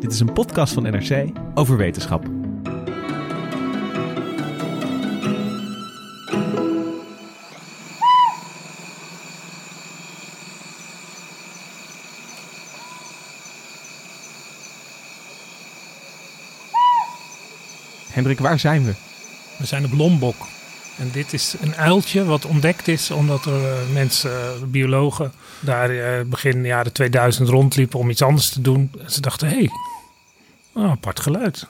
Dit is een podcast van NRC over wetenschap. Hendrik, waar zijn we? We zijn op Lombok. En dit is een uiltje wat ontdekt is omdat er uh, mensen, uh, biologen, daar uh, begin jaren 2000 rondliepen om iets anders te doen. En ze dachten, hé, hey, oh, apart geluid.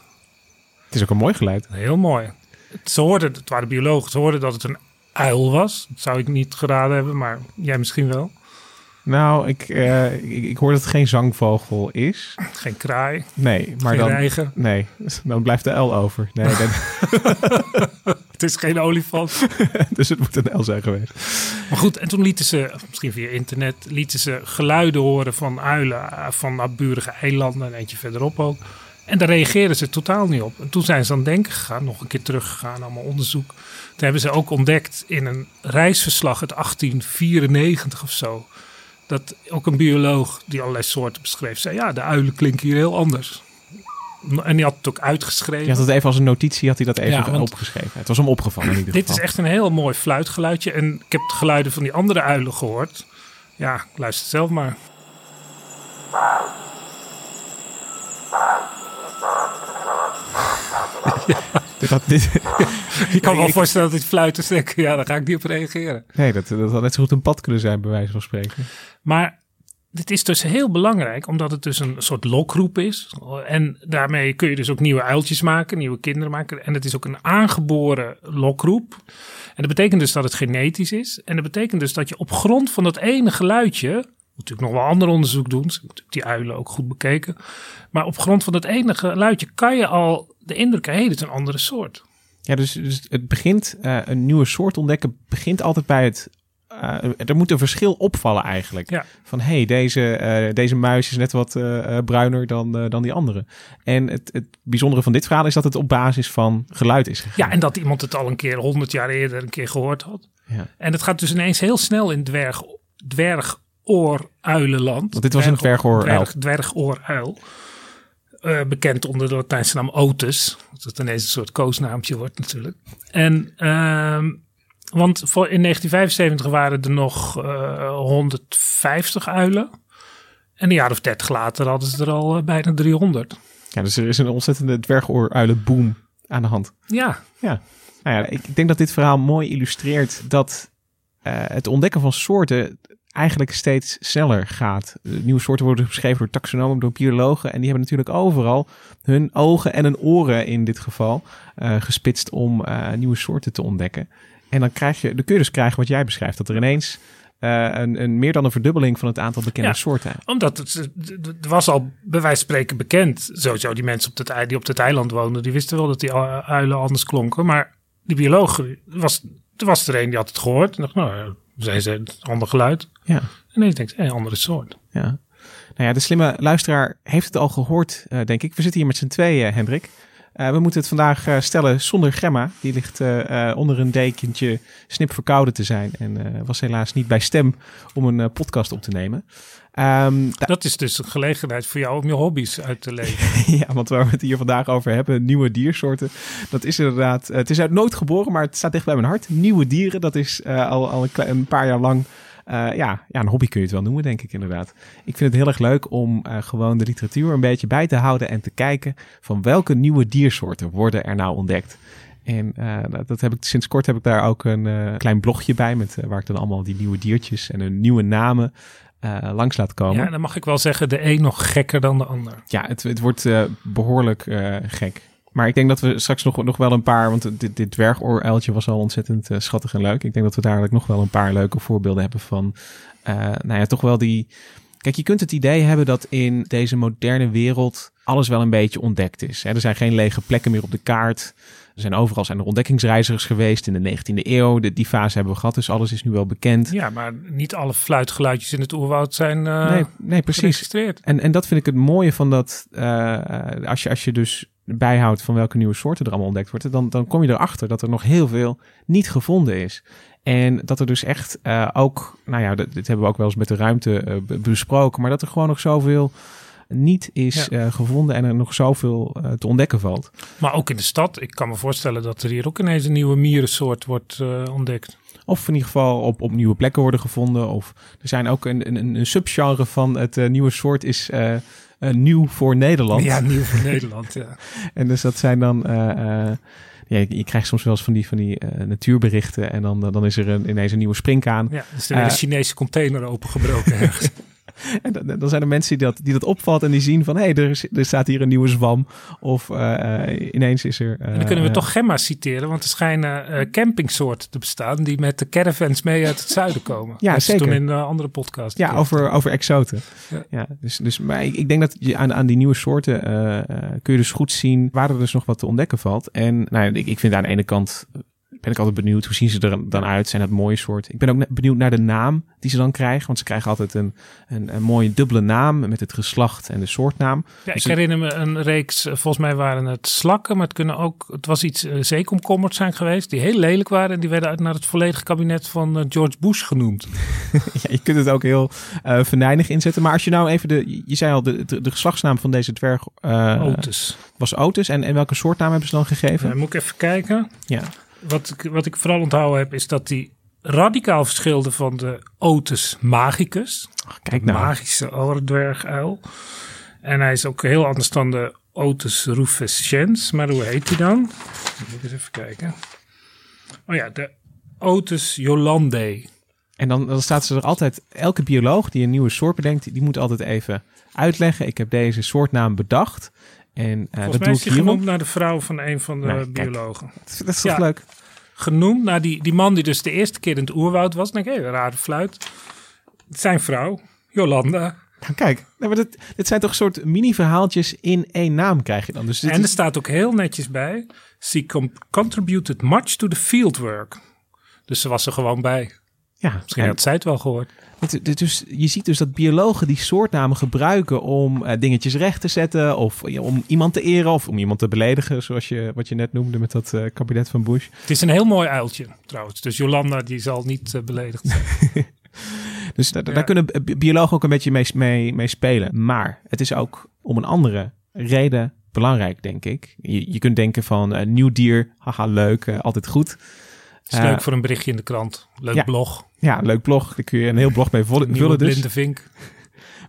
Het is ook een mooi geluid. Heel mooi. Ze hoorden, het waren biologen, ze hoorden dat het een uil was. Dat zou ik niet geraden hebben, maar jij misschien wel. Nou, ik, uh, ik, ik, hoor dat het geen zangvogel is. Geen kraai. Nee, maar geen dan. Reiger. Nee, dan blijft de L over. Nee, dan... het is geen olifant. dus het moet een L zijn geweest. Maar goed, en toen lieten ze, misschien via internet, lieten ze geluiden horen van uilen van naburige eilanden en eentje verderop ook. En daar reageerden ze totaal niet op. En toen zijn ze aan het denken gegaan, nog een keer teruggegaan, allemaal onderzoek. Toen hebben ze ook ontdekt in een reisverslag uit 1894 of zo dat ook een bioloog die allerlei soorten beschreef, zei ja, de uilen klinken hier heel anders. En die had het ook uitgeschreven. Je had het even als een notitie, had hij dat even ja, opgeschreven. Het was hem opgevallen in ieder Dit geval. is echt een heel mooi fluitgeluidje. En ik heb de geluiden van die andere uilen gehoord. Ja, luister zelf maar. Ja. Dat, dit, je kan me wel voorstellen dat dit fluiten is. Ja, daar ga ik niet op reageren. Nee, dat, dat had net zo goed een pad kunnen zijn, bij wijze van spreken. Maar dit is dus heel belangrijk, omdat het dus een soort lokroep is. En daarmee kun je dus ook nieuwe uiltjes maken, nieuwe kinderen maken. En het is ook een aangeboren lokroep. En dat betekent dus dat het genetisch is. En dat betekent dus dat je op grond van dat ene geluidje natuurlijk nog wel ander onderzoek doen. Die uilen ook goed bekeken. Maar op grond van dat ene geluidje kan je al de indruk krijgen, hey, dit is een andere soort. Ja, dus, dus het begint, uh, een nieuwe soort ontdekken begint altijd bij het... Uh, er moet een verschil opvallen eigenlijk. Ja. Van hé, hey, deze, uh, deze muis is net wat bruiner dan, dan die andere. En het, het bijzondere van dit verhaal is dat het op basis van geluid is gegaan. Ja, en dat iemand het al een keer honderd jaar eerder een keer gehoord had. Ja. En het gaat dus ineens heel snel in dwerg, dwerg ooruilenland. Want dit was een dwergooruil. Dwerg, dwergooruil. Uh, bekend onder de Latijnse naam Otis. Dat het ineens een soort koosnaampje wordt natuurlijk. En uh, want voor, in 1975 waren er nog uh, 150 uilen. En een jaar of 30 later hadden ze er al uh, bijna 300. Ja, dus er is een ontzettende dwergooruilenboom aan de hand. Ja. Ja. Nou ja, ik denk dat dit verhaal mooi illustreert dat uh, het ontdekken van soorten eigenlijk steeds sneller gaat. Nieuwe soorten worden beschreven door taxonomen, door biologen. En die hebben natuurlijk overal hun ogen en hun oren in dit geval uh, gespitst om uh, nieuwe soorten te ontdekken. En dan, krijg je, dan kun je dus krijgen wat jij beschrijft. Dat er ineens uh, een, een, meer dan een verdubbeling van het aantal bekende ja, soorten. Omdat het, het was al bij wijze van spreken bekend. Sowieso die mensen op het, die op het eiland woonden, die wisten wel dat die uilen anders klonken. Maar die biologen, was, er was er een die had het gehoord. En dacht, nou, zei ze, een ander geluid. Ja. En ineens denkt, een andere soort. Ja. Nou ja, de slimme luisteraar heeft het al gehoord, uh, denk ik. We zitten hier met z'n tweeën, Hendrik. Uh, we moeten het vandaag uh, stellen zonder Gemma. Die ligt uh, onder een dekentje snip verkouden te zijn. En was helaas niet bij stem om een podcast op te nemen. Um, dat is dus een gelegenheid voor jou om je hobby's uit te leven. ja, want waar we het hier vandaag over hebben, nieuwe diersoorten. Dat is inderdaad, het is uit nood geboren, maar het staat dicht bij mijn hart. Nieuwe dieren, dat is al, al een paar jaar lang ja, ja, een hobby kun je het wel noemen, denk ik inderdaad. Ik vind het heel erg leuk om gewoon de literatuur een beetje bij te houden en te kijken van welke nieuwe diersoorten worden er nou ontdekt. En dat heb ik, sinds kort heb ik daar ook een klein blogje bij met waar ik dan allemaal die nieuwe diertjes en hun nieuwe namen langs laat komen. Ja, dan mag ik wel zeggen, de een nog gekker dan de ander. Ja, het, het wordt behoorlijk gek. Maar ik denk dat we straks nog, nog wel een paar, want dit, dit dwergooruiltje was al ontzettend schattig en leuk. Ik denk dat we dadelijk nog wel een paar leuke voorbeelden hebben van, nou ja, toch wel die... Kijk, je kunt het idee hebben dat in deze moderne wereld alles wel een beetje ontdekt is. Er zijn geen lege plekken meer op de kaart. Er zijn overal zijn er ontdekkingsreizigers geweest in de 19e eeuw. De, die fase hebben we gehad, dus alles is nu wel bekend. Ja, maar niet alle fluitgeluidjes in het oerwoud zijn uh, nee, nee, precies. En, en dat vind ik het mooie van dat, uh, als, je, als je dus bijhoudt van welke nieuwe soorten er allemaal ontdekt worden, dan, dan kom je erachter dat er nog heel veel niet gevonden is. En dat er dus echt uh, ook, nou ja, dit, dit, hebben we ook wel eens met de ruimte besproken, maar dat er gewoon nog zoveel niet is ja. uh, gevonden en er nog zoveel uh, te ontdekken valt. Maar ook in de stad, ik kan me voorstellen dat er hier ook ineens een nieuwe mierensoort wordt uh, ontdekt. Of in ieder geval op, op nieuwe plekken worden gevonden. Of er zijn ook een, een, een subgenre van het nieuwe soort is nieuw voor Nederland. Ja, nieuw voor Nederland, ja. en dus dat zijn dan... Ja, je, je, krijgt soms wel eens van die, van die uh, natuurberichten en dan, dan is er een, ineens een nieuwe springkaan. Ja, is er uh, een Chinese container opengebroken ergens. En dan, dan, zijn er mensen die dat, die dat opvalt en die zien van... hé, hey, er, er staat hier een nieuwe zwam. Of uh, ineens is er... Uh, en dan kunnen we toch gemma's citeren. Want er schijnen campingsoorten te bestaan... die met de caravans mee uit het zuiden komen. Ja, dat zeker. toen in een andere podcast. Ja, over, over exoten. Ja. ja. dus, dus maar ik, ik denk dat je aan, aan die nieuwe soorten... kun je dus goed zien waar er dus nog wat te ontdekken valt. En nou, ik, ik vind aan de ene kant ben ik altijd benieuwd. Hoe zien ze er dan uit? Zijn het mooie soort? Ik ben ook benieuwd naar de naam die ze dan krijgen. Want ze krijgen altijd een, een, een mooie dubbele naam met het geslacht en de soortnaam. Ja, dus ik herinner me een reeks, eh, volgens mij waren het slakken, maar het kunnen ook, het was iets uh, zeekomkommers zijn geweest, die heel lelijk waren. En die werden uit naar het volledige kabinet van uh, George Bush genoemd. ja, je kunt het ook heel uh, venijnig inzetten. Maar als je nou even de, je zei al, de, de, de geslachtsnaam van deze dwerg Otis. was Otis. En, en welke soortnaam hebben ze dan gegeven? Moet ik even kijken. Ja wat, ik, wat ik vooral onthouden heb, is dat die radicaal verschilde van de Otis magicus. Ach, kijk nou. Magische oordwerguil. En hij is ook heel anders dan de Otis rufescens. Maar hoe heet hij dan? Moet ik eens even kijken. Oh ja, de Otis Jolande. En dan, dan staat ze er altijd, elke bioloog die een nieuwe soort bedenkt, die moet altijd even uitleggen. Ik heb deze soortnaam bedacht. En uh, Volgens dat doe ik genoemd naar de vrouw van een van de nou, biologen. Kijk, dat is toch ja, leuk? Genoemd naar die, die man die dus de eerste keer in het oerwoud was. Dan denk ik, hey, een rare fluit. Zijn vrouw, Jolanda. Nou, kijk, maar dit, dit zijn toch soort mini-verhaaltjes in één naam krijg je dan. Dus en er is... staat ook heel netjes bij. She contributed much to the fieldwork. Dus ze was er gewoon bij. Ja, Misschien had zij het wel gehoord. Dus je ziet dus dat biologen die soortnamen gebruiken om uh, dingetjes recht te zetten. Of om iemand te eren of om iemand te beledigen. Zoals je, wat je net noemde met dat uh, kabinet van Bush. Het is een heel mooi uiltje trouwens. Dus Jolanda die zal niet uh, beledigd zijn. dus ja. daar kunnen biologen ook een beetje mee, mee, mee spelen. Maar het is ook om een andere reden belangrijk, denk ik. Je, je kunt denken van nieuw dier, haha leuk, altijd goed. Het is leuk voor een berichtje in de krant. Leuk ja, blog. Ja, leuk blog. Daar kun je een heel blog mee vullen. dus. blinde vink.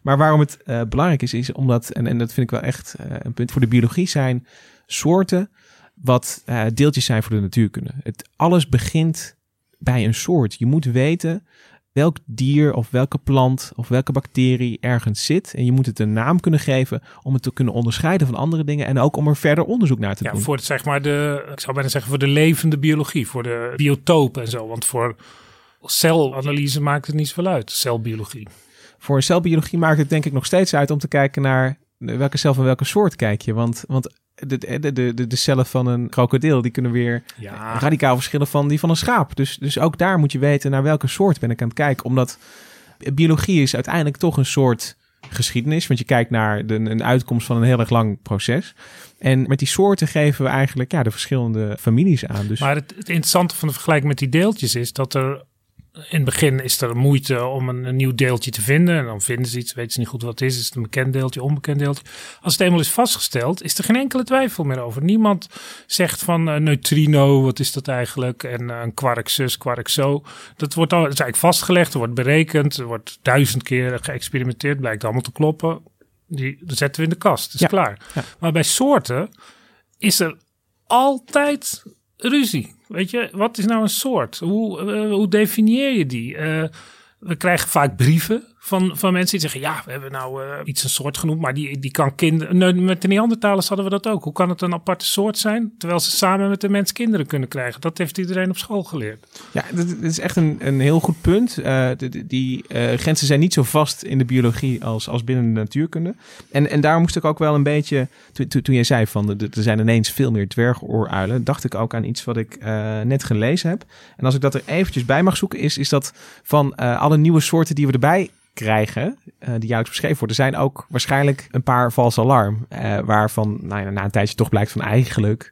Maar waarom het uh, belangrijk is, is omdat, en, en dat vind ik wel echt uh, een punt voor de biologie, zijn soorten wat uh, deeltjes zijn voor de natuurkunde. Het, alles begint bij een soort. Je moet weten welk dier of welke plant of welke bacterie ergens zit. En je moet het een naam kunnen geven om het te kunnen onderscheiden van andere dingen. En ook om er verder onderzoek naar te ja, doen. Voor het, zeg maar de, ik zou bijna zeggen voor de levende biologie, voor de biotopen en zo. Want voor celanalyse maakt het niet zoveel uit, celbiologie. Voor celbiologie maakt het denk ik nog steeds uit om te kijken naar welke cel van welke soort kijk je. Want, want de, de, de, de cellen van een krokodil, die kunnen weer ja. radicaal verschillen van die van een schaap. Dus, dus ook daar moet je weten naar welke soort ben ik aan het kijken. Omdat biologie is uiteindelijk toch een soort geschiedenis. Want je kijkt naar de, een uitkomst van een heel erg lang proces. En met die soorten geven we eigenlijk ja, de verschillende families aan. Dus... Maar het, het interessante van de vergelijking met die deeltjes is dat er in het begin is er moeite om een, een, nieuw deeltje te vinden. En dan vinden ze iets, weten ze niet goed wat het is. Is het een bekend deeltje, onbekend deeltje? Als het eenmaal is vastgesteld, is er geen enkele twijfel meer over. Niemand zegt van uh, neutrino, wat is dat eigenlijk? En uh, een quark zus, quark zo. Dat wordt al, dat is eigenlijk vastgelegd, er wordt berekend. Er wordt duizend keer geëxperimenteerd, blijkt allemaal te kloppen. Die dat zetten we in de kast, is Ja. klaar. Ja. Maar bij soorten is er altijd ruzie. Weet je, wat is nou een soort? Hoe, eh, hoe definieer je die? Eh, we krijgen vaak brieven van, van mensen die zeggen: Ja, we hebben nou eh, iets een soort genoemd, maar die, die kan kinderen. Nee, met de Neandertalers hadden we dat ook. Hoe kan het een aparte soort zijn, terwijl ze samen met de mens kinderen kunnen krijgen? Dat heeft iedereen op school geleerd. Ja, dat, is echt een, een heel goed punt. Eh, die eh, grenzen zijn niet zo vast in de biologie als, als binnen de natuurkunde. En, en daar moest ik ook wel een beetje, toen, jij zei van er zijn ineens veel meer dwergooruilen, dacht ik ook aan iets wat ik net gelezen heb. En als ik dat er eventjes bij mag zoeken, is, is dat van alle nieuwe soorten die we erbij krijgen, eh, die jaarlijks beschreven worden, zijn ook waarschijnlijk een paar vals alarm. eh, waarvan nou ja, na een tijdje toch blijkt van eigenlijk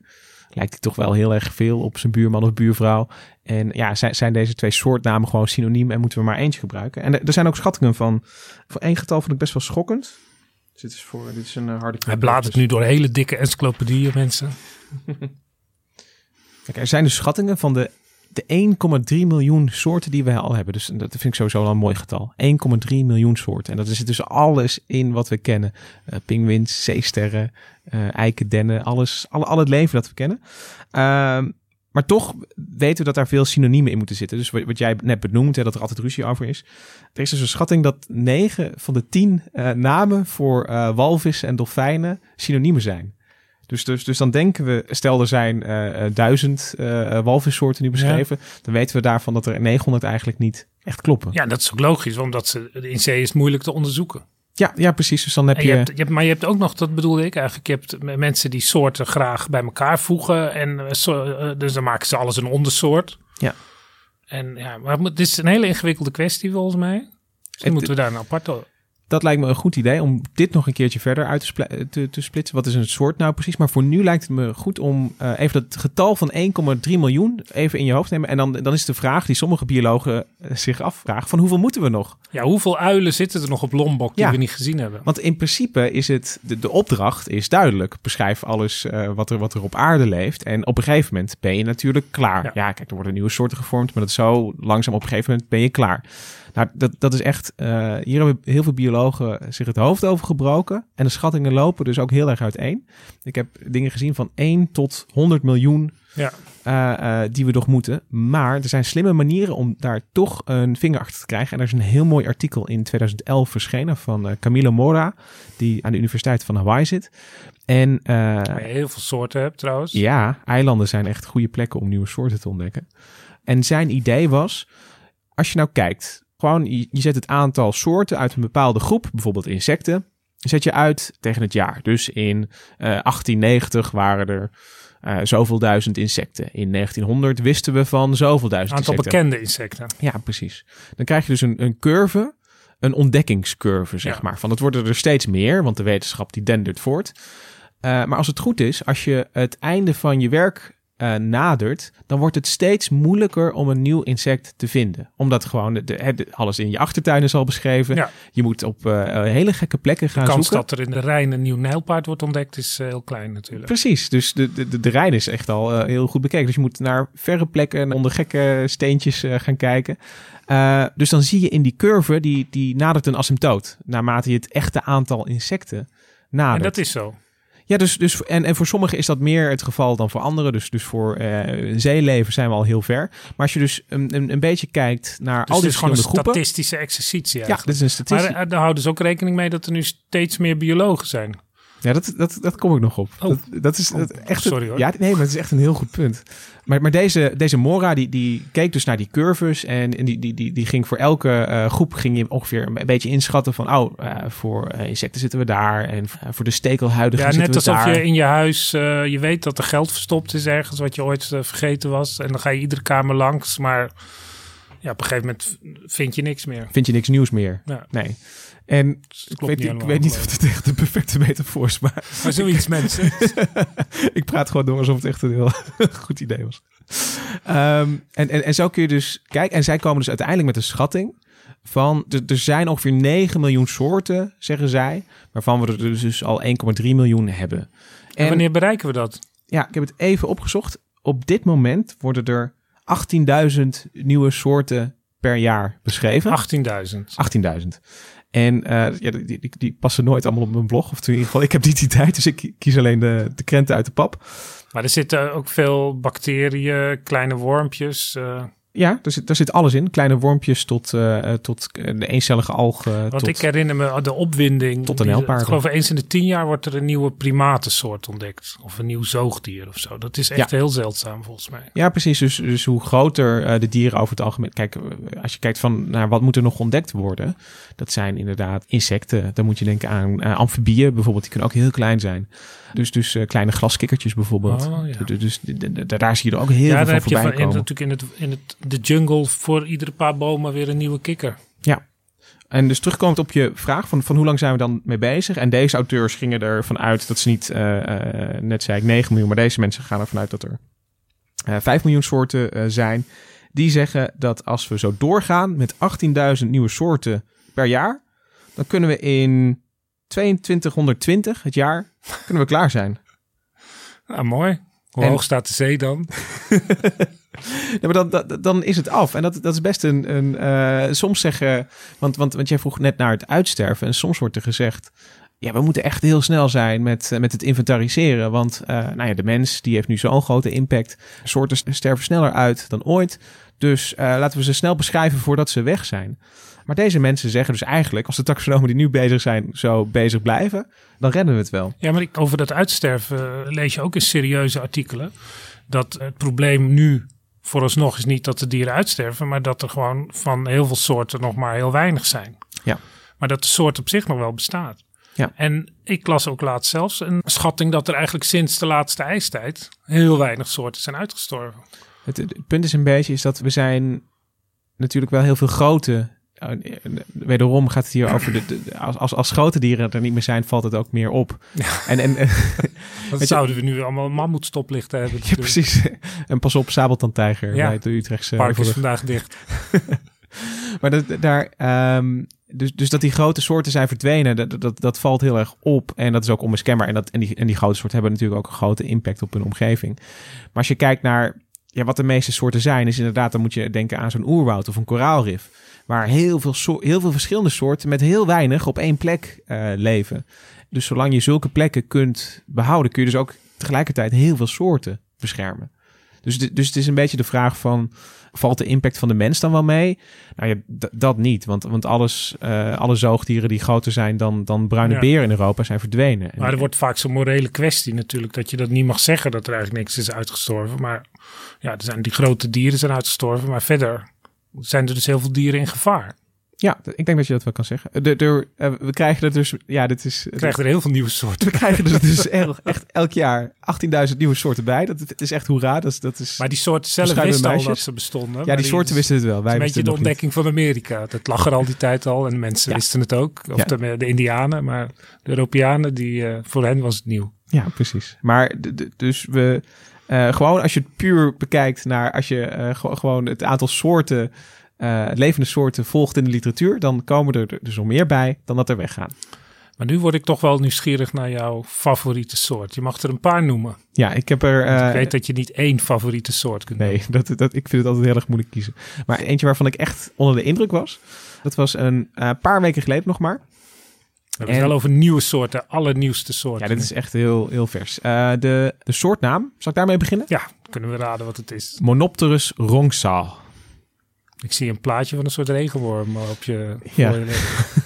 lijkt hij toch wel heel erg veel op zijn buurman of buurvrouw. En ja, zijn, zijn deze twee soortnamen gewoon synoniem en moeten we maar eentje gebruiken? En er, er zijn ook schattingen van, voor één getal vond ik best wel schokkend. Dus dit is, voor, dit is een eh, harde Hij bladert nu door hele dikke encyclopedieën, mensen. Kijk, er zijn dus schattingen van de, de 1,3 miljoen soorten die we al hebben. Dus dat vind ik sowieso al een mooi getal. 1,3 miljoen soorten. En dat is dus alles in wat we kennen. Eh pinguïns, zeesterren, eh eikendennen, alles, alle, al het leven dat we kennen. Ehm, maar toch weten we dat daar veel synoniemen in moeten zitten. Dus wat, jij net benoemt, hè, dat er altijd ruzie over is. Er is dus een schatting dat 9 van de 10 eh, namen voor walvissen en dolfijnen synoniemen zijn. Dus, dus, dus dan denken we, stel er zijn eh, eh, duizend eh, walvissoorten nu beschreven, dan weten we daarvan dat er 900 eigenlijk niet echt kloppen. Ja, dat is ook logisch, omdat ze, in zee is moeilijk te onderzoeken. ja, ja precies. Dus dan heb je... je hebt, je hebt, maar je hebt ook nog, dat bedoelde ik eigenlijk, je hebt mensen die soorten graag bij elkaar voegen. En so- dus dan maken ze alles een ondersoort. Ja. En ja, maar het is een hele ingewikkelde kwestie volgens mij. Dus dan Het- moeten we daar een aparte... Dat lijkt me een goed idee om dit nog een keertje verder uit te, spla- te, te splitsen. Wat is een soort nou precies? Maar voor nu lijkt het me goed om eh, even dat getal van 1,3 miljoen even in je hoofd te nemen. En dan, dan is de vraag die sommige biologen eh, zich afvragen van hoeveel moeten we nog? Ja, hoeveel uilen zitten er nog op Lombok die Ja. we niet gezien hebben? Want in principe is het, de, de opdracht is duidelijk. Beschrijf alles eh, wat, er, wat er op aarde leeft. En op een gegeven moment ben je natuurlijk klaar. Ja, Ja. kijk, er worden nieuwe soorten gevormd. Maar dat is zo langzaam op een gegeven moment ben je klaar. Nou, dat, dat is echt... eh, hier hebben heel veel biologen zich het hoofd over gebroken. En de schattingen lopen dus ook heel erg uiteen. Ik heb dingen gezien van 1 tot 100 miljoen Ja. eh, eh, die we nog moeten. Maar er zijn slimme manieren om daar toch een vinger achter te krijgen. En er is een heel mooi artikel in 2011 verschenen van eh, Camilo Mora, die aan de Universiteit van Hawaii zit. En heel veel soorten hebt trouwens. ja, eilanden zijn echt goede plekken om nieuwe soorten te ontdekken. En zijn idee was, als je nou kijkt, gewoon je, je zet het aantal soorten uit een bepaalde groep, bijvoorbeeld insecten, zet je uit tegen het jaar. Dus in eh 1890 waren er eh, zoveel duizend insecten. In 1900 wisten we van zoveel duizend aantal insecten. bekende insecten. Ja, precies. Dan krijg je dus een, een curve, een ontdekkingscurve, zeg Ja. maar. Van het worden er steeds meer, want de wetenschap die dendert voort. Eh, maar als het goed is, als je het einde van je werk eh, nadert, dan wordt het steeds moeilijker om een nieuw insect te vinden. Omdat gewoon de, alles in je achtertuin is al beschreven. Ja. Je moet op eh, hele gekke plekken gaan De kans zoeken. dat er in de Rijn een nieuw nijlpaard wordt ontdekt is eh, heel klein natuurlijk. Precies, dus de, de, de, de Rijn is echt al heel goed bekeken. Dus je moet naar verre plekken en onder gekke steentjes gaan kijken. Dus dan zie je in die curve, die, die nadert een asymptoot. Naarmate je het echte aantal insecten nadert. En dat is zo. Ja, dus, dus, en, en voor sommigen is dat meer het geval dan voor anderen. Dus, dus voor een zeeleven zijn we al heel ver. Maar als je dus een, een, een beetje kijkt naar Dus al het die is gewoon een groepen. statistische exercitie Ja, eigenlijk. dit is een. Maar eh, daar houden ze ook rekening mee dat er nu steeds meer biologen zijn. Ja, dat, dat, dat kom ik nog op. Oh. Dat, dat is Oh, dat, echt. sorry hoor. Ja, nee, maar het is echt een heel goed punt. Maar, maar deze, deze Mora, die, die keek dus naar die curves. En, en die, die, die, die ging voor elke eh, groep ging je ongeveer een beetje inschatten van... oh, eh, voor eh, insecten zitten we daar. En voor de stekelhuidigen Ja, net alsof daar. je in je huis, je weet dat er geld verstopt is ergens wat je ooit vergeten was. En dan ga je iedere kamer langs, maar ja, op een gegeven moment vind je niks meer. Vind je niks nieuws meer? Ja, Nee. En ik weet, niet ik helemaal, weet niet of het echt de perfecte metafoor is, maar. Maar zoiets mensen. ik praat gewoon door alsof het echt een heel goed idee was. Ehm, en, en, en zo kun je dus kijken. En zij komen dus uiteindelijk met een schatting van... Er, zijn ongeveer 9 miljoen soorten, zeggen zij. Waarvan we er dus, dus al 1,3 miljoen hebben. En wanneer bereiken we dat? Ja, ik heb het even opgezocht. Op dit moment worden er 18.000 nieuwe soorten per jaar beschreven. 18.000. 18.000. En uh, ja, die, die, die, passen nooit allemaal op mijn blog. Of in ieder geval, ik heb niet die tijd, dus ik kies alleen de, de krenten uit de pap. Maar er zitten ook veel bacteriën, kleine wormpjes. Uh... Ja, er zit, daar zit alles in. Kleine wormpjes tot, uh, tot de eencellige algen. Want ik herinner me de opwinding. Tot een nijlpaard. Ik geloof eens in de tien jaar wordt er een nieuwe primatensoort ontdekt. Of een nieuw zoogdier of zo. Dat is echt ja. heel zeldzaam volgens mij. Ja, precies. Dus, dus hoe groter uh, de dieren over het algemeen... Kijk, als je kijkt van naar wat moet er nog ontdekt worden. Dat zijn inderdaad insecten. Dan moet je denken aan uh, amfibieën bijvoorbeeld. Die kunnen ook heel klein zijn. Dus, dus uh, kleine glaskikkertjes bijvoorbeeld. Oh, ja. Dus daar zie je er ook heel ja, veel van voorbij komen. Ja, natuurlijk in, het, in het, de jungle voor iedere paar bomen weer een nieuwe kikker. Ja. En dus terugkomend op je vraag van, van hoe lang zijn we dan mee bezig? En deze auteurs gingen ervan uit dat ze niet, uh, uh, net zei ik 9 miljoen, maar deze mensen gaan ervan uit dat er uh, 5 miljoen soorten zijn. Die zeggen dat als we zo doorgaan met 18.000 nieuwe soorten per jaar, dan kunnen we in 2220, het jaar, kunnen we klaar zijn. Ah, mooi. Hoe en... hoog staat de zee dan? ja, maar dan, dan, is het af. En dat, dat is best een. een uh, soms zeggen. Want, want, want jij vroeg net naar het uitsterven. En soms wordt er gezegd. Ja, we moeten echt heel snel zijn met, met het inventariseren. Want uh, nou ja, de mens die heeft nu zo'n grote impact. Soorten sterven sneller uit dan ooit. Dus laten we ze snel beschrijven voordat ze weg zijn. Maar deze mensen zeggen dus eigenlijk, als de taxonomen die nu bezig zijn zo bezig blijven, dan redden we het wel. Ja, maar over dat uitsterven lees je ook in serieuze artikelen. Dat het probleem nu vooralsnog is niet dat de dieren uitsterven, maar dat er gewoon van heel veel soorten nog maar heel weinig zijn. Ja. Maar dat de soort op zich nog wel bestaat. Ja. En ik las ook laatst zelfs een schatting dat er eigenlijk sinds de laatste ijstijd heel weinig soorten zijn uitgestorven. Het, het punt is een beetje is dat we zijn natuurlijk wel heel veel grote wederom gaat het hier over de, de, als, als, als grote dieren er niet meer zijn, valt het ook meer op. Ja. En, en, dat zouden we nu allemaal mammoetstoplichten hebben. Ja, precies. En pas op, sabeltandtijger ja. bij de Utrechtse. Park is vandaag dicht. maar dat, daar, um, dus, dus dat die grote soorten zijn verdwenen, dat, dat, dat valt heel erg op. En dat is ook onmiskenbaar. En, dat, en, die, en die grote soorten hebben natuurlijk ook een grote impact op hun omgeving. Maar als je kijkt naar ja, wat de meeste soorten zijn, is inderdaad, dan moet je denken aan zo'n oerwoud of een koraalrif. Waar heel veel, so heel veel verschillende soorten met heel weinig op één plek uh, leven. Dus zolang je zulke plekken kunt behouden, kun je dus ook tegelijkertijd heel veel soorten beschermen. Dus, dus het is een beetje de vraag van, valt de impact van de mens dan wel mee? Nou ja, dat niet, want, want alles, uh, alle zoogdieren die groter zijn dan, dan bruine ja. beren in Europa zijn verdwenen. Maar er wordt vaak zo'n morele kwestie natuurlijk, dat je dat niet mag zeggen dat er eigenlijk niks is uitgestorven. Maar ja, er zijn die grote dieren zijn uitgestorven, maar verder zijn er dus heel veel dieren in gevaar. Ja, ik denk dat je dat wel kan zeggen. De, de, uh, we krijgen er dus, ja, dit is. We krijgen er heel veel nieuwe soorten. We krijgen er dus echt, echt elk jaar 18.000 nieuwe soorten bij. Dat, dat is echt hoera. Dat, dat is maar die soorten zelf wisten al dat ze bestonden. Ja, die soorten die, wisten het wel. Wij een beetje de ontdekking van Amerika. Dat lag er al die tijd al en mensen ja. wisten het ook. Of ja. de, de, Indianen, maar de Europeanen, die, uh, voor hen was het nieuw. Ja, precies. Maar dus we. Uh, gewoon als je het puur bekijkt naar als je gewoon het aantal soorten uh, levende soorten volgt in de literatuur, dan komen er dus nog meer bij dan dat er weggaan. Maar nu word ik toch wel nieuwsgierig naar jouw favoriete soort. Je mag er een paar noemen. Ja, ik heb er. Uh, ik weet dat je niet één favoriete soort kunt nee, noemen. dat, dat, ik vind het altijd heel erg moeilijk kiezen. Maar eentje waarvan ik echt onder de indruk was. Dat was een uh, paar weken geleden nog maar. We hebben het wel over nieuwe soorten, allernieuwste soorten. Ja, dit is echt heel, heel vers. Uh, de, de soortnaam, zal ik daarmee beginnen? Ja, kunnen we raden wat het is. Monopterus rongsal. Ik zie een plaatje van een soort regenworm op je. Ja.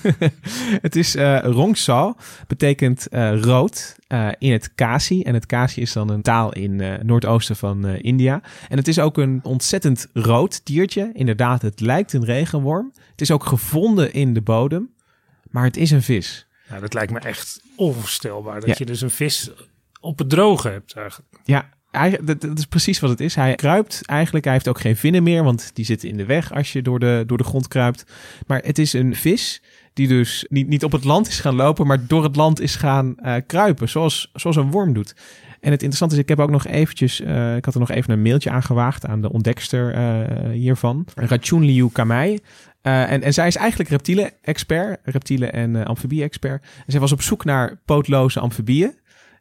het is uh, rongsal, betekent uh, rood uh, in het Kasi. En het Kasi is dan een taal in uh, noordoosten van India. En het is ook een ontzettend rood diertje. Inderdaad, het lijkt een regenworm. Het is ook gevonden in de bodem, maar het is een vis. Dat lijkt me echt onvoorstelbaar. Dat ja. je dus een vis op het droge hebt eigenlijk. Ja, dat, dat is precies wat het is. Hij kruipt eigenlijk. Hij heeft ook geen vinnen meer, want die zitten in de weg als je door de, door de grond kruipt. Maar het is een vis die dus niet, niet op het land is gaan lopen, maar door het land is gaan uh, kruipen, zoals, zoals een worm doet. En het interessante is, ik heb ook nog eventjes, uh, ik had er nog even een mailtje aan gewaagd aan de ontdekster uh, hiervan, Rachun Liu Kamei. Uh, en, en zij is eigenlijk reptielen-expert, reptielen- en amfibie-expert. En zij was op zoek naar pootloze amfibieën.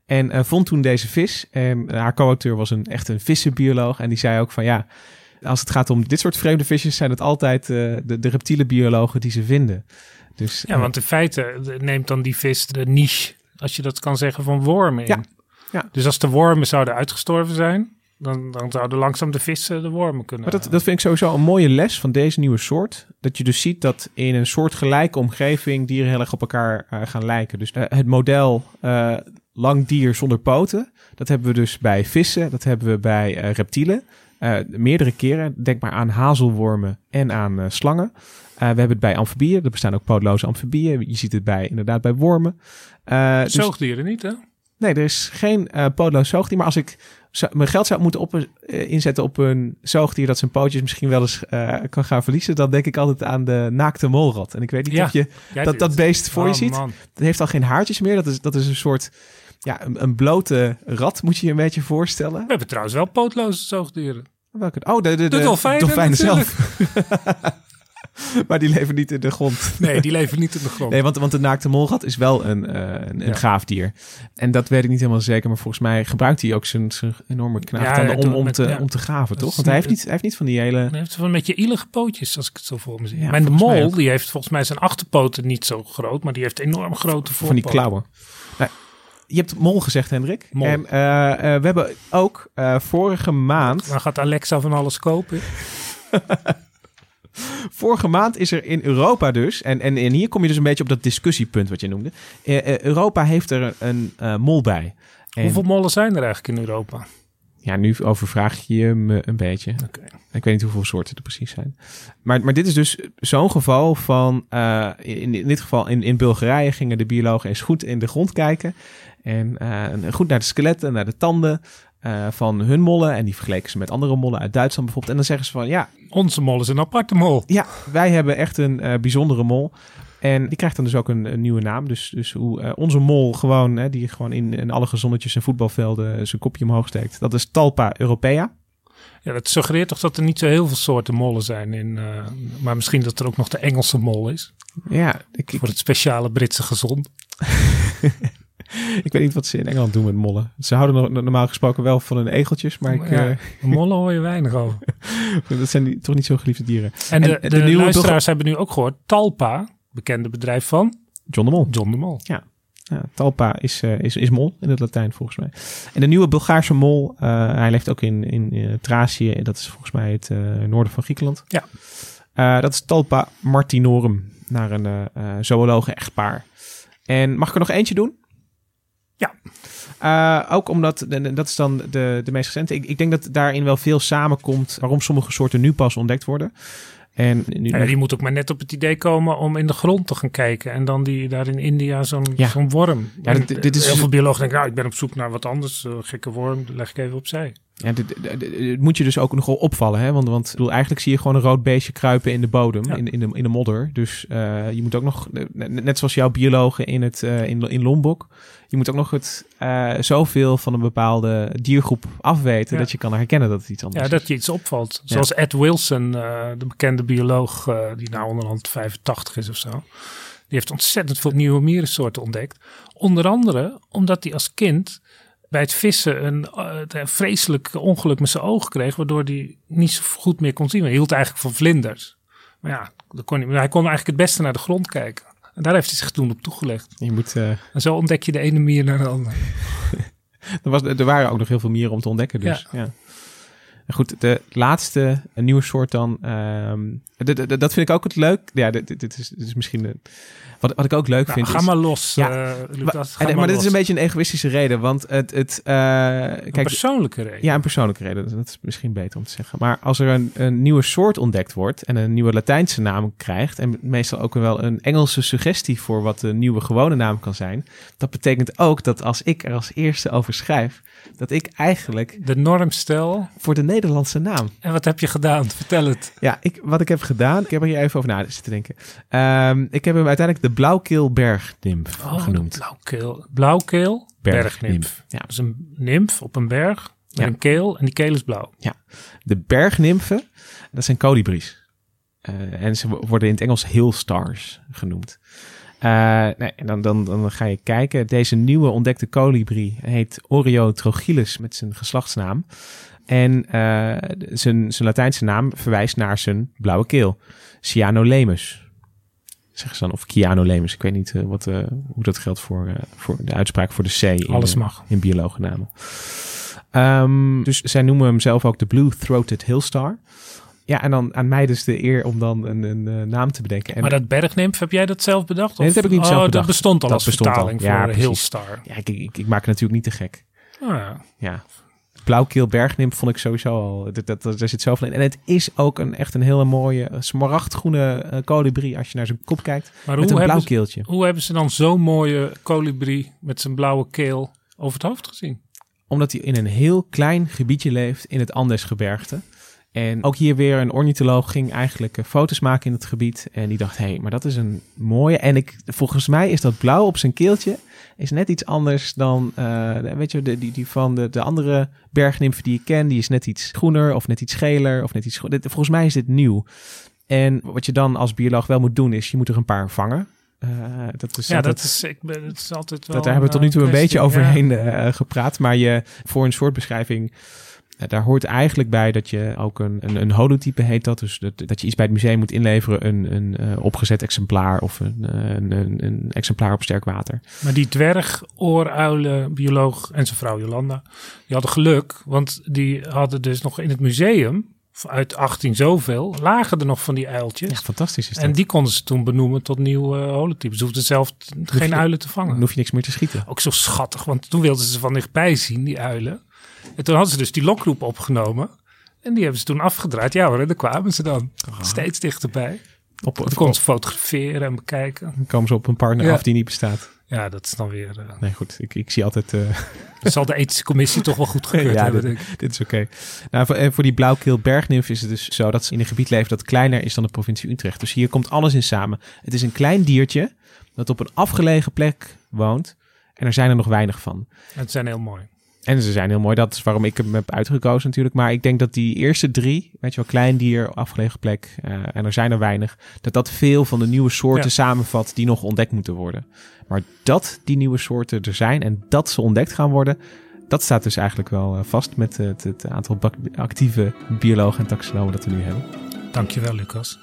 En vond toen deze vis. En haar co-auteur was een, echt een vissenbioloog. En die zei ook van ja, als het gaat om dit soort vreemde visjes, zijn het altijd de, de reptiele biologen die ze vinden. Dus, ja, want in feite neemt dan die vis de niche, als je dat kan zeggen, van wormen in. Ja. Ja. Dus als de wormen zouden uitgestorven zijn, dan, dan zouden langzaam de vissen de wormen kunnen. Maar dat, dat vind ik sowieso een mooie les van deze nieuwe soort. Dat je dus ziet dat in een soortgelijke omgeving dieren heel erg op elkaar uh, gaan lijken. Dus uh, het model uh, lang dier zonder poten, dat hebben we dus bij vissen, dat hebben we bij reptielen. meerdere keren. Denk maar aan hazelwormen en aan slangen. we hebben het bij amfibieën. Er bestaan ook pootloze amfibieën. Je ziet het bij, inderdaad bij wormen. dus, Zoogdieren niet, hè? Nee, er is geen uh, pootloos zoogdier. Maar als ik mijn geld zou moeten op, uh, inzetten op een zoogdier dat zijn pootjes misschien wel eens uh, kan gaan verliezen, dan denk ik altijd aan de naakte molrat. En ik weet niet ja, of je dat, dat beest voor oh, je ziet. Man. Dat heeft al geen haartjes meer. Dat is, dat is een soort, ja, een, een blote rat moet je je een beetje voorstellen. We hebben trouwens wel pootloze zoogdieren. Welke? Oh, de, de, de, de dolfijnen, dolfijnen zelf. maar die leven niet in de grond. Nee, die leven niet in de grond. Nee, want, want de naakte molgat is wel een, uh, een, een ja. gaaf dier. En dat weet ik niet helemaal zeker. Maar volgens mij gebruikt hij ook zijn, zijn enorme knaagtanden ja, om, om, met, te, ja. om te graven, toch? Want hij heeft, niet, hij heeft niet van die hele... Hij heeft van met je ielige pootjes, als ik het zo voor me zie. maar de mol, die heeft volgens mij zijn achterpoten niet zo groot. Maar die heeft enorm grote voorpoten. Van die klauwen. Nou, je hebt mol gezegd, Hendrik. Mol. En uh, uh, we hebben ook vorige maand... Waar gaat Alexa van alles kopen? Vorige maand is er in Europa dus, en, en, en hier kom je dus een beetje op dat discussiepunt wat je noemde. Uh, uh, Europa heeft er een uh, mol bij. En, Hoeveel mollen zijn er eigenlijk in Europa? Ja, nu overvraag je me een beetje. Okay. Ik weet niet hoeveel soorten er precies zijn. Maar, maar dit is dus zo'n geval van, uh, in, in dit geval in, in Bulgarije gingen de biologen eens goed in de grond kijken. En uh, goed naar de skeletten, naar de tanden uh, van hun mollen. En die vergeleken ze met andere mollen uit Duitsland bijvoorbeeld. En dan zeggen ze van, ja... Onze mol is een aparte mol. Ja, wij hebben echt een uh, bijzondere mol. En die krijgt dan dus ook een, een nieuwe naam. Dus, dus hoe uh, onze mol gewoon, hè, die gewoon in, in alle gezonnetjes en voetbalvelden zijn kopje omhoog steekt. Dat is Talpa europea. Ja, dat suggereert toch dat er niet zo heel veel soorten mollen zijn. In, uh, maar misschien dat er ook nog de Engelse mol is. Ja. Ik, Voor het speciale Britse gezond. ik weet niet wat ze in Engeland doen met mollen. Ze houden normaal gesproken wel van hun egeltjes, maar ik... Ja, mollen hoor je weinig over. dat zijn die, toch niet zo geliefde dieren. En de, en de, de, de luisteraars hebben nu ook gehoord, Talpa, bekende bedrijf van... John de Mol. John de Mol. Ja. Ja, Talpa is, uh, is, is mol in het Latijn volgens mij. En de nieuwe Bulgaarse mol, uh, hij leeft ook in, in uh, Thracië. Dat is volgens mij het noorden van Griekenland. Ja. dat is Talpa martinorum, naar een zoologe echtpaar. En mag ik er nog eentje doen? Ja. Uh, ook omdat, dat is dan de, de meest recente. Ik, ik denk dat daarin wel veel samenkomt waarom sommige soorten nu pas ontdekt worden. En nu ja, die moet ook maar net op het idee komen om in de grond te gaan kijken. En dan die daar in India zo'n ja. zo'n worm. Ja, dit, dit is Heel veel biologen denken, nou, ik ben op zoek naar wat anders. Uh, gekke worm, leg ik even opzij. Ja, dit, moet je dus ook nogal opvallen. Hè? Want, want bedoel, eigenlijk zie je gewoon een rood beestje kruipen in de bodem, ja. in, in, de, in de modder. Dus uh, je moet ook nog, net zoals jouw biologen in, het, uh, in, in Lombok, je moet ook nog het uh, zoveel van een bepaalde diergroep afweten ja. dat je kan herkennen dat het iets anders is. Ja, dat je iets opvalt. Zoals Ed Wilson, de bekende bioloog, die nou onderhand 85 is of zo. Die heeft ontzettend veel nieuwe mierensoorten ontdekt. Onder andere omdat hij als kind bij het vissen een, uh, vreselijk ongeluk met zijn oog kreeg, waardoor hij niet zo goed meer kon zien. Hij hield eigenlijk van vlinders. Maar ja, kon hij, hij kon eigenlijk het beste naar de grond kijken. En daar heeft hij zich toen op toegelegd. Je moet, uh... En zo ontdek je de ene mier naar de andere. er, was, er waren ook nog heel veel mieren om te ontdekken. Dus, ja. ja. Goed, de laatste, een nieuwe soort dan. Um, dat vind ik ook het leuk. Ja, dit, dit, is, dit is misschien... De, wat, wat ik ook leuk nou, vind Ga is, maar los, ja, uh, Lucas, ga en, maar, maar dit is een beetje een egoïstische reden, want het... het uh, een kijk, persoonlijke reden. Ja, een persoonlijke reden. Dat is misschien beter om te zeggen. Maar als er een, een nieuwe soort ontdekt wordt en een nieuwe Latijnse naam krijgt en meestal ook wel een Engelse suggestie voor wat de nieuwe gewone naam kan zijn, dat betekent ook dat als ik er als eerste over schrijf, dat ik eigenlijk... De norm stel... Voor de Nederlandse naam. En wat heb je gedaan? Vertel het. Ja, ik, wat ik heb gedaan, ik heb er hier even over na zitten denken. Ehm, ik heb hem uiteindelijk de Blauwkeelbergnimf Oh, genoemd. Blauwkeel. Blauwkeel, Bergnimf. Ja. Dat is een nimf op een berg met Ja. een keel en die keel is blauw. De bergnimfen, dat zijn kolibries. Eh, en ze worden in het Engels hill stars genoemd. Eh, nee, en dan, dan, dan ga je kijken. Deze nieuwe ontdekte kolibrie heet Oreotrochilus met zijn geslachtsnaam. En eh, zijn, zijn Latijnse naam verwijst naar zijn blauwe keel. Cyanolemus. Zeggen ze dan, of Cyanolemus. Ik weet niet eh, wat, eh, hoe dat geldt voor, voor de uitspraak voor de C in, Alles mag. in biologennamen. Ehm, dus zij noemen hem zelf ook de Blue-Throated Hillstar. Ja, en dan aan mij dus de eer om dan een, een, naam te bedenken. En maar dat bergnimf, heb jij dat zelf bedacht? Nee, dat heb ik niet oh, zelf dat bedacht. bestond al Dat als bestond al. vertaling Ja, voor. Hillstar. ja, ik, ik, ik maak het natuurlijk niet te gek. Oh, ja. Ja. Blauwkeel bergnimf vond ik sowieso al. Dat, dat, dat, daar zit zoveel in. En het is ook een, echt een hele mooie eh, smaragdgroene eh, kolibrie als je naar zijn kop kijkt. Maar met hoe een blauw hebben, ze, keeltje. hoe hebben ze dan zo'n mooie kolibrie met zijn blauwe keel over het hoofd gezien? Omdat hij in een heel klein gebiedje leeft in het Andesgebergte. En ook hier weer een ornitholoog ging eigenlijk eh, foto's maken in het gebied. En die dacht, hé, hey, maar dat is een mooie. En ik, volgens mij is dat blauw op zijn keeltje is net iets anders dan, eh, weet je, de, die, die van de, de andere bergnimfen die ik ken. Die is net iets groener of net iets geler of net iets... dit- Volgens mij is dit nieuw. En wat je dan als bioloog wel moet doen is, je moet er een paar vangen. Eh, dat is Ja, altijd- dat is, ik ben, dat is altijd wel dat, daar hebben we tot nu toe een beetje Ja. overheen eh, gepraat. Maar je, voor een soortbeschrijving, daar hoort eigenlijk bij dat je ook een, een, een holotype heet dat. Dus dat, dat je iets bij het museum moet inleveren, een, een eh, opgezet exemplaar of een, een, een, exemplaar op sterk water. Maar die dwerg, ooruilen, bioloog en zijn vrouw Jolanda, die hadden geluk. Want die hadden dus nog in het museum, uit 18 zoveel, lagen er nog van die uiltjes. Ja, fantastisch is dat. en die konden ze toen benoemen tot nieuwe uh, holotypes. Ze hoefden zelf geen je- uilen te dan vangen. hoef je niks meer te schieten. Ook zo schattig, want toen wilden ze van dichtbij zien, die uilen. En toen hadden ze dus die lokroep opgenomen. En die hebben ze toen afgedraaid. Ja hoor, en daar kwamen ze dan. Steeds dichterbij. Op, op, konden ze fotograferen en bekijken. dan komen ze op een partner Ja. af die niet bestaat. Ja, dat is dan weer... eh, Nee, goed. Ik, ik zie altijd... eh, dat zal de ethische commissie toch wel goed gekeurd Ja, hebben, dit- denk ik. Dit is oké. Nou, voor, en voor die blauwkeel bergnimf is het dus zo dat ze in een gebied leven dat kleiner is dan de provincie Utrecht. Dus hier komt alles in samen. Het is een klein diertje dat op een afgelegen plek woont. En er zijn er nog weinig van. Het zijn heel mooi. En ze zijn heel mooi. Dat is waarom ik hem heb uitgekozen natuurlijk. Maar ik denk dat die eerste drie, weet je wel, klein dier, afgelegen plek, eh, en er zijn er weinig, dat dat veel van de nieuwe soorten Ja. samenvat die nog ontdekt moeten worden. Maar dat die nieuwe soorten er zijn en dat ze ontdekt gaan worden, dat staat dus eigenlijk wel eh, vast met het, het aantal actieve biologen en taxonomen dat we nu hebben. Dankjewel, Lucas.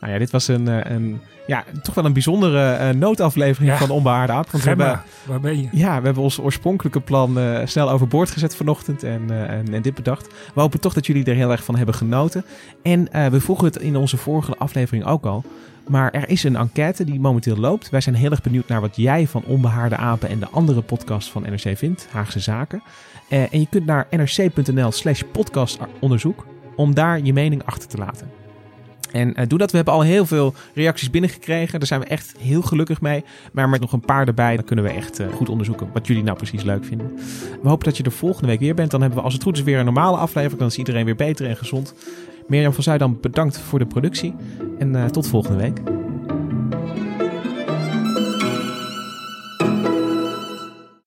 Nou ja, dit was een, eh, een ja, toch wel een bijzondere eh, noodaflevering Ja. van Onbehaarde Aap. Want we hebben, waar ben je? ja, we hebben ons oorspronkelijke plan eh, snel overboord gezet vanochtend en, en, en dit bedacht. We hopen toch dat jullie er heel erg van hebben genoten. En we vroegen het in onze vorige aflevering ook al. Maar er is een enquête die momenteel loopt. Wij zijn heel erg benieuwd naar wat jij van Onbehaarde Apen en de andere podcast van NRC vindt, Haagse Zaken. En je kunt naar nrc.nl slash podcastonderzoek om daar je mening achter te laten. En eh, doe dat. We hebben al heel veel reacties binnengekregen. Daar zijn we echt heel gelukkig mee. Maar met nog een paar erbij, dan kunnen we echt eh, goed onderzoeken wat jullie nou precies leuk vinden. We hopen dat je er volgende week weer bent. Dan hebben we als het goed is weer een normale aflevering. Dan is iedereen weer beter en gezond. Mirjam van Zuidam, bedankt voor de productie. En eh, tot volgende week.